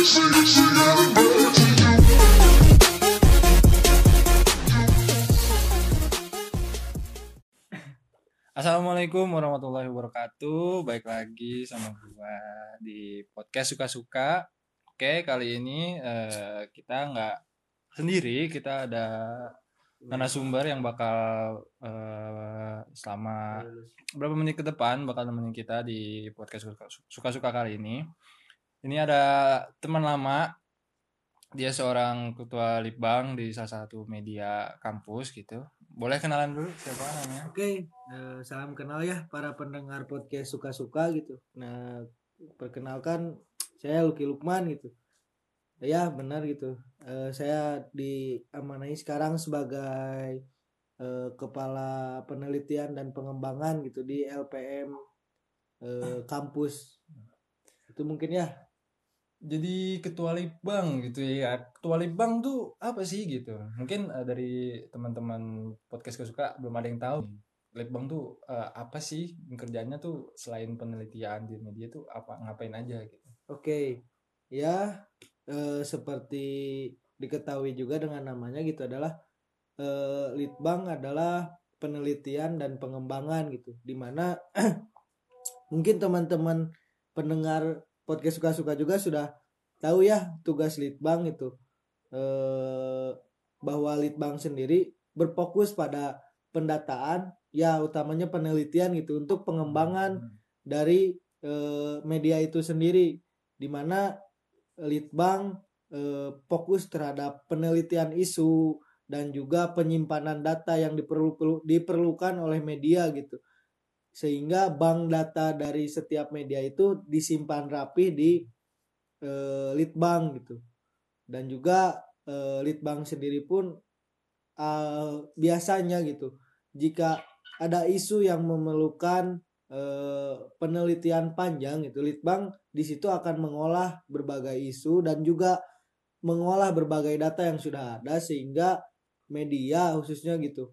Assalamualaikum warahmatullahi wabarakatuh. Baik lagi sama gua di podcast suka-suka. Oke, kali ini eh, kita nggak sendiri, kita ada narasumber yang bakal eh, selama berapa menit ke depan bakal nemenin kita di podcast suka- suka-suka kali ini. Ini ada teman lama, dia seorang ketua litbang di salah satu media kampus gitu. Boleh kenalan dulu siapa namanya? Oke, eh, salam kenal ya para pendengar podcast suka-suka gitu. Nah, perkenalkan saya Luki Lukman gitu. Ya benar gitu. Eh, saya diamanai sekarang sebagai eh, kepala penelitian dan pengembangan gitu di LPM eh, kampus. Itu mungkin ya. Jadi ketua litbang gitu ya ketua litbang tuh apa sih gitu? Mungkin eh, dari teman-teman podcast kesuka belum ada yang tahu litbang tuh eh, apa sih kerjanya tuh selain penelitian di media tuh apa ngapain aja gitu? Oke, ya eh, seperti diketahui juga dengan namanya gitu adalah eh, litbang adalah penelitian dan pengembangan gitu, di mana mungkin teman-teman pendengar podcast suka-suka juga sudah tahu ya tugas litbang itu. Eh, bahwa litbang sendiri berfokus pada pendataan ya utamanya penelitian gitu untuk pengembangan dari eh, media itu sendiri. Di mana litbang eh, fokus terhadap penelitian isu dan juga penyimpanan data yang diperlu diperlukan oleh media gitu sehingga bank data dari setiap media itu disimpan rapi di eh, litbang gitu. Dan juga eh, litbang sendiri pun eh, biasanya gitu jika ada isu yang memerlukan eh, penelitian panjang itu litbang di situ akan mengolah berbagai isu dan juga mengolah berbagai data yang sudah ada sehingga media khususnya gitu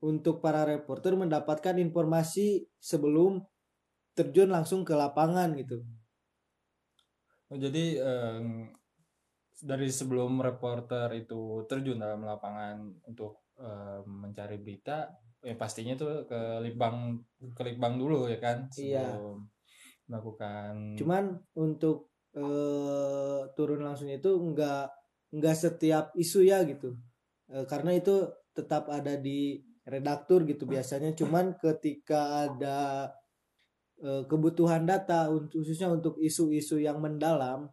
untuk para reporter mendapatkan informasi sebelum terjun langsung ke lapangan gitu. Oh, jadi em, dari sebelum reporter itu terjun dalam lapangan untuk em, mencari berita ya pastinya tuh ke litbang ke litbang dulu ya kan Iya. sebelum melakukan Cuman untuk eh, turun langsung itu enggak enggak setiap isu ya gitu. Eh, karena itu tetap ada di redaktur gitu biasanya. Cuman ketika ada eh, kebutuhan data khususnya untuk isu-isu yang mendalam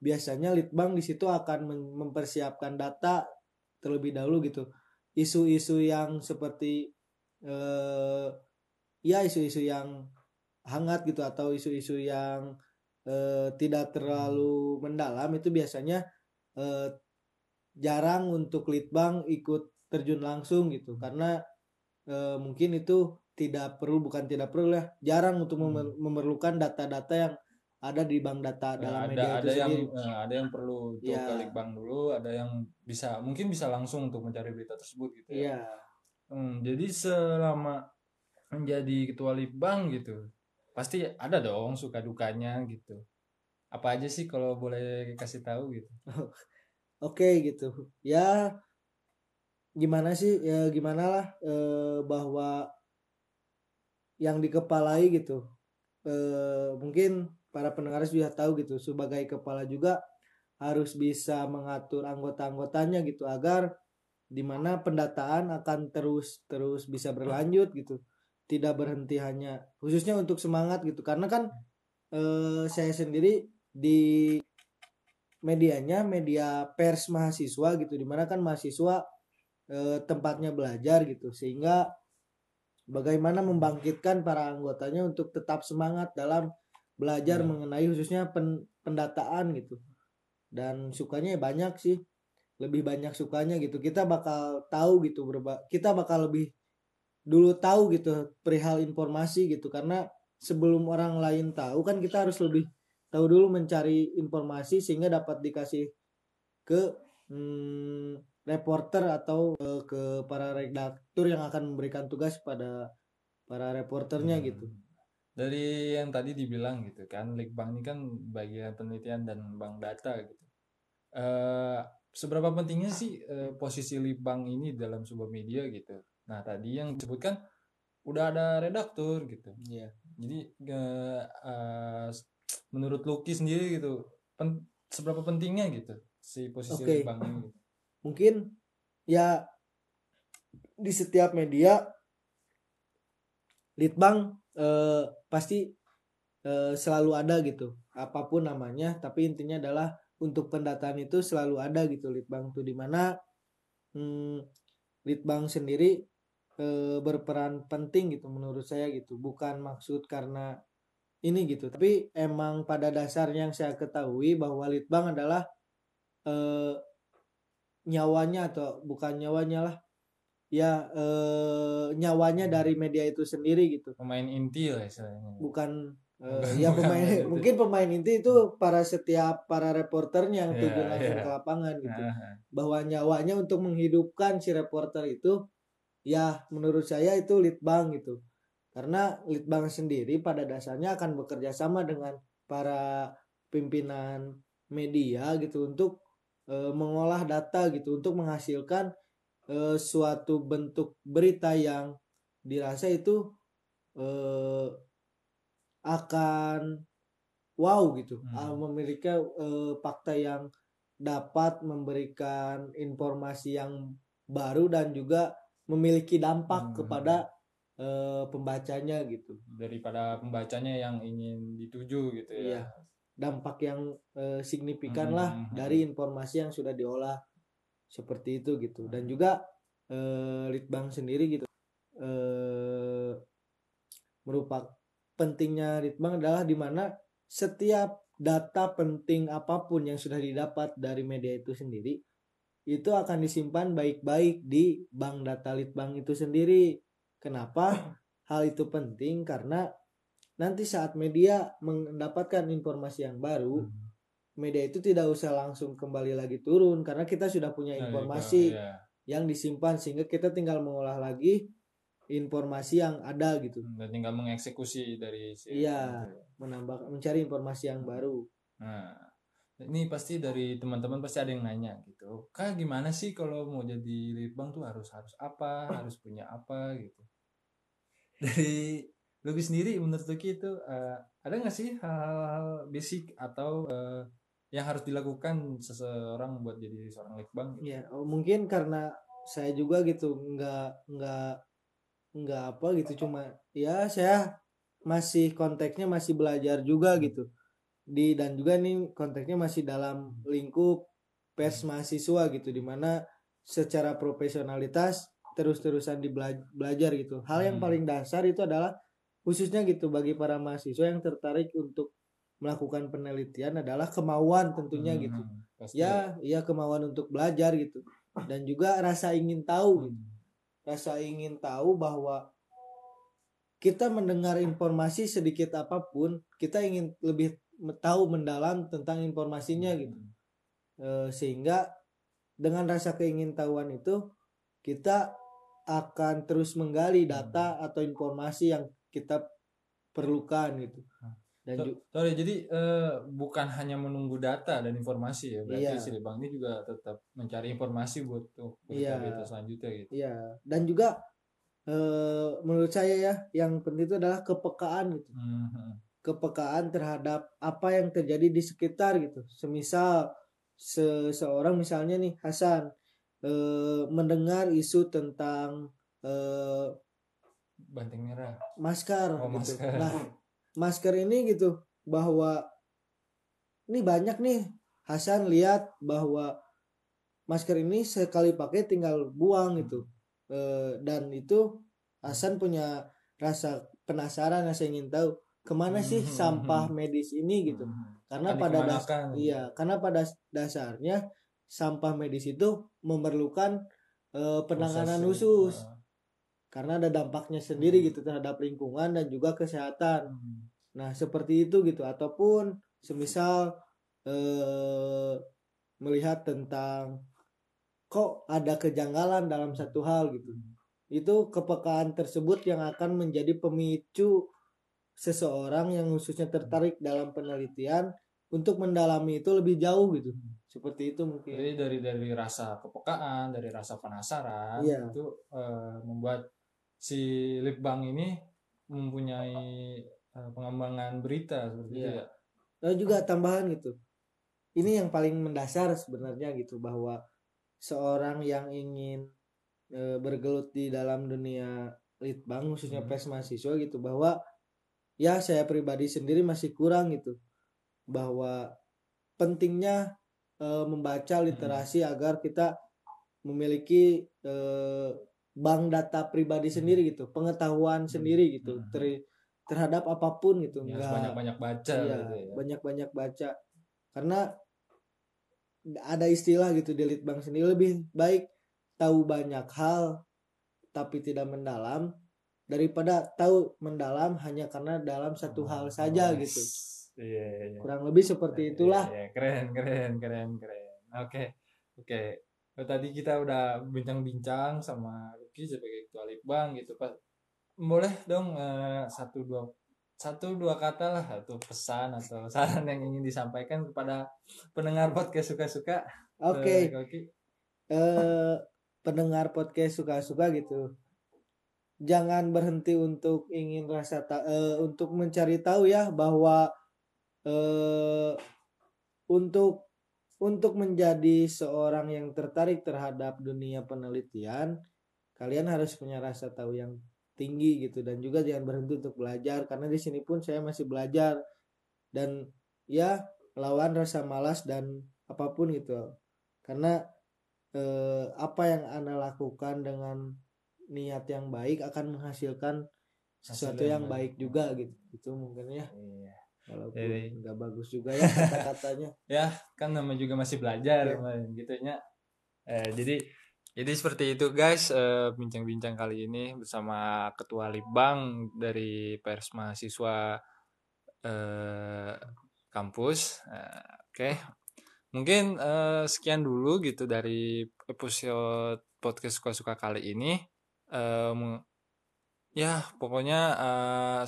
biasanya litbang di situ akan mem- mempersiapkan data terlebih dahulu gitu. Isu-isu yang seperti eh ya isu-isu yang hangat gitu atau isu-isu yang eh, tidak terlalu mendalam itu biasanya eh, jarang untuk litbang ikut terjun langsung gitu karena eh, mungkin itu tidak perlu bukan tidak perlu lah jarang untuk Hmm. memer- memerlukan data-data yang ada di bank data Eh, dalam ada media ada itu yang sendiri. eh, ada yang perlu untuk Iya. ke litbang dulu ada yang bisa mungkin bisa langsung untuk mencari berita tersebut gitu ya Iya. Hmm, jadi selama menjadi ketua litbang gitu pasti ada dong suka dukanya gitu apa aja sih kalau boleh kasih tahu gitu Oke gitu. Ya gimana sih ya gimana lah eh, bahwa yang dikepalai gitu. Eh, mungkin para pendengar sudah tahu gitu sebagai kepala juga harus bisa mengatur anggota-anggotanya gitu agar di mana pendataan akan terus terus bisa berlanjut gitu tidak berhenti hanya khususnya untuk semangat gitu karena kan eh, saya sendiri di medianya media pers mahasiswa gitu di mana kan mahasiswa eh, tempatnya belajar gitu. Sehingga bagaimana membangkitkan para anggotanya untuk tetap semangat dalam belajar Ya. mengenai khususnya pen- pendataan gitu. Dan sukanya ya banyak sih. Lebih banyak sukanya gitu. Kita bakal tahu gitu berba kita bakal lebih dulu tahu gitu perihal informasi gitu. Karena sebelum orang lain tahu kan kita harus lebih tahu dulu mencari informasi sehingga dapat dikasih ke hmm, reporter atau eh, ke para redaktur yang akan memberikan tugas pada para reporternya Hmm. gitu. dari yang tadi dibilang gitu kan Litbang ini kan bagian penelitian dan bank data gitu eh seberapa pentingnya sih eh, posisi Litbang ini dalam sebuah media gitu nah tadi yang disebutkan udah ada redaktur gitu Iya. jadi eh, eh, menurut Lucky sendiri gitu pen- seberapa pentingnya gitu si posisi Oke. Litbang ini gitu. Mungkin ya di setiap media litbang eh, pasti eh, selalu ada gitu. Apa pun namanya tapi intinya adalah untuk pendataan itu selalu ada gitu litbang tuh. Di mana hmm, litbang sendiri eh, berperan penting gitu menurut saya gitu. Bukan maksud karena ini gitu. Tapi emang pada dasarnya yang saya ketahui bahwa litbang adalah eh, nyawanya atau bukan nyawanya lah. Ya eh, nyawanya dari media itu sendiri gitu. Pemain inti lah istilahnya. Bukan eh, ya pemain mungkin pemain inti itu para setiap para reporternya yang Iya, terjun langsung iya. ke lapangan gitu. Ah, bahwa nyawanya untuk menghidupkan si reporter itu ya menurut saya itu litbang gitu. Karena litbang sendiri pada dasarnya akan bekerja sama dengan para pimpinan media gitu untuk eh, mengolah data gitu untuk menghasilkan eh, suatu bentuk berita yang dirasa itu eh, akan wow gitu Hmm. ah, memiliki eh, fakta yang dapat memberikan informasi yang baru dan juga memiliki dampak Hmm. kepada pembacanya gitu daripada pembacanya yang ingin dituju gitu ya dampak yang eh, signifikan Hmm, lah hmm, hmm. dari informasi yang sudah diolah seperti itu gitu dan Hmm. juga eh, litbang sendiri gitu eh, merupakan pentingnya litbang adalah di mana setiap data penting apa pun yang sudah didapat dari media itu sendiri itu akan disimpan baik-baik di bank data litbang itu sendiri kenapa hal itu penting karena nanti saat media mendapatkan informasi yang baru Hmm. media itu tidak usah langsung kembali lagi turun karena kita sudah punya Nah, informasi iya. yang disimpan sehingga kita tinggal mengolah lagi informasi yang ada gitu dan tinggal mengeksekusi dari si Iya. menambah mencari informasi yang baru Nah, ini pasti dari teman-teman pasti ada yang nanya gitu. Kak gimana sih kalau mau jadi litbang tuh harus harus apa, harus punya apa gitu. Dari Lucky sendiri menurut Lucky itu eh, ada nggak sih hal-hal basic atau eh, yang harus dilakukan seseorang buat jadi seorang litbang? Gitu? ya oh, mungkin karena saya juga gitu nggak nggak nggak apa gitu cuma ya saya masih konteksnya masih belajar juga gitu di dan juga nih konteksnya masih dalam lingkup pers mahasiswa gitu di mana secara profesionalitas terus-terusan dibela- belajar gitu hal yang Hmm. paling dasar itu adalah khususnya gitu bagi para mahasiswa yang tertarik untuk melakukan penelitian adalah kemauan tentunya Hmm, gitu pasti. ya ya kemauan untuk belajar gitu dan juga rasa ingin tahu gitu. Hmm. rasa ingin tahu bahwa kita mendengar informasi sedikit apa pun kita ingin lebih tahu mendalam tentang informasinya gitu Eh, sehingga dengan rasa keingintahuan itu kita akan terus menggali data atau informasi yang kita perlukan gitu dan So- Sorry, jadi eh, bukan hanya menunggu data dan informasi ya, berarti Iya. si litbang ini juga tetap mencari informasi buat tuh Iya. berita selanjutnya gitu. ya dan juga eh, menurut saya ya yang penting itu adalah kepekaan gitu Hmm. kepekaan terhadap apa yang terjadi di sekitar gitu. Semisal seseorang misalnya nih Hasan eh, mendengar isu tentang eh, Banteng merah. masker Oh, gitu. masker. Nah, masker ini gitu bahwa ini banyak nih Hasan lihat bahwa masker ini sekali pakai tinggal buang gitu. Eh, dan itu Hasan punya rasa penasaran, rasa ingin tahu ke mana sih Hmm, sampah hmm, medis ini gitu. Hmm. Karena Akan pada das dikemanakan. iya, karena pada dasarnya sampah medis itu memerlukan eh, penanganan Proses, khusus uh, karena ada dampaknya sendiri Hmm. gitu terhadap lingkungan dan juga kesehatan. hmm. Nah, seperti itu gitu ataupun semisal eh melihat tentang kok ada kejanggalan dalam satu hal gitu. Itu kepekaan tersebut yang akan menjadi pemicu seseorang yang khususnya tertarik dalam penelitian untuk mendalami itu lebih jauh gitu seperti itu mungkin Jadi dari dari rasa kepekaan, dari rasa penasaran Iya. itu eh, membuat si Litbang ini mempunyai eh, pengembangan berita seperti itu Iya. ya. Lalu juga tambahan gitu. Ini yang paling mendasar sebenarnya gitu bahwa seorang yang ingin e, bergelut di dalam dunia litbang khususnya Hmm. pers mahasiswa gitu bahwa ya saya pribadi sendiri masih kurang gitu bahwa pentingnya e, membaca literasi agar kita memiliki e, bank data pribadi sendiri gitu pengetahuan sendiri gitu Hmm. ter- terhadap apa pun gitu Ya, Nggak- banyak-banyak baca Iya, gitu ya. banyak-banyak baca. Karena ada istilah gitu di Litbang sendiri lebih baik tahu banyak hal tapi tidak mendalam daripada tahu mendalam hanya karena dalam satu hal saja Oh, gitu. Iya, iya, iya. Kurang lebih seperti itulah. Iya, iya. keren, keren, keren, keren. Oke, oke. Oh, tadi kita udah bincang-bincang sama Lucky sebagai ketua Litbang gitu, Pak. Boleh dong eh, satu dua satu dua kata lah atau pesan atau saran yang ingin disampaikan kepada pendengar podcast suka-suka. Oke, Eh, Lucky. eh pendengar podcast suka-suka gitu. Jangan berhenti untuk ingin rasa ta- eh, untuk mencari tahu ya bahwa eh untuk untuk menjadi seorang yang tertarik terhadap dunia penelitian, kalian harus punya rasa tahu yang tinggi gitu. Dan juga jangan berhenti untuk belajar karena di sini pun saya masih belajar. Dan ya lawan rasa malas dan apa pun gitu. Karena eh, apa yang anda lakukan dengan niat yang baik akan menghasilkan sesuatu yang baik. juga gitu. Itu mungkin ya. Iya. walaupun nggak bagus juga ya kata-katanya. Ya kan nama juga masih belajar gitu nya eh, jadi jadi seperti itu guys eh, bincang-bincang kali ini bersama ketua libang dari pers mahasiswa eh, kampus. Eh, oke. Mungkin sekian dulu gitu dari episode podcast suka-suka kali ini. Ya pokoknya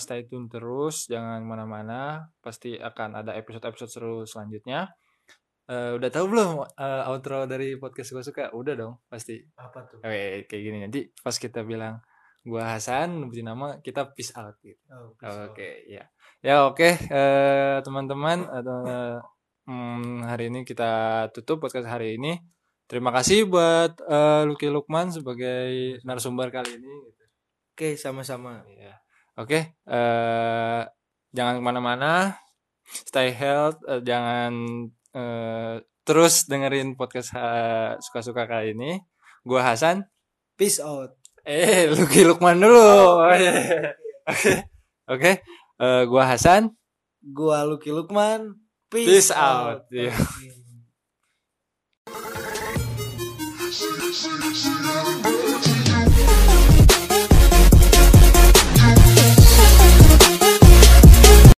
stay tune terus jangan mana-mana pasti akan ada episode-episode seru selanjutnya Eh, udah tahu belum eh, outro dari podcast suka-suka udah dong pasti apa tuh Oke, kayak gini nanti pas kita bilang gua Hasan nyebutin nama kita peace out gitu Oh, Oke, ya. Ya oke, eh, teman-teman, eh, hmm, hari ini kita tutup podcast hari ini. Terima kasih buat eh, Lucky Lukman sebagai narasumber kali ini. gitu. oke sama-sama Ya. Oke, eh, jangan ke mana-mana, stay health, eh, jangan eh, terus dengerin podcast eh, suka-suka kali ini. Gua Hasan. peace out Eh, Lucky Lukman dulu. Oke, oke. Eh, gua Hasan. gua Lucky Lukman Peace out. Iya. Oke.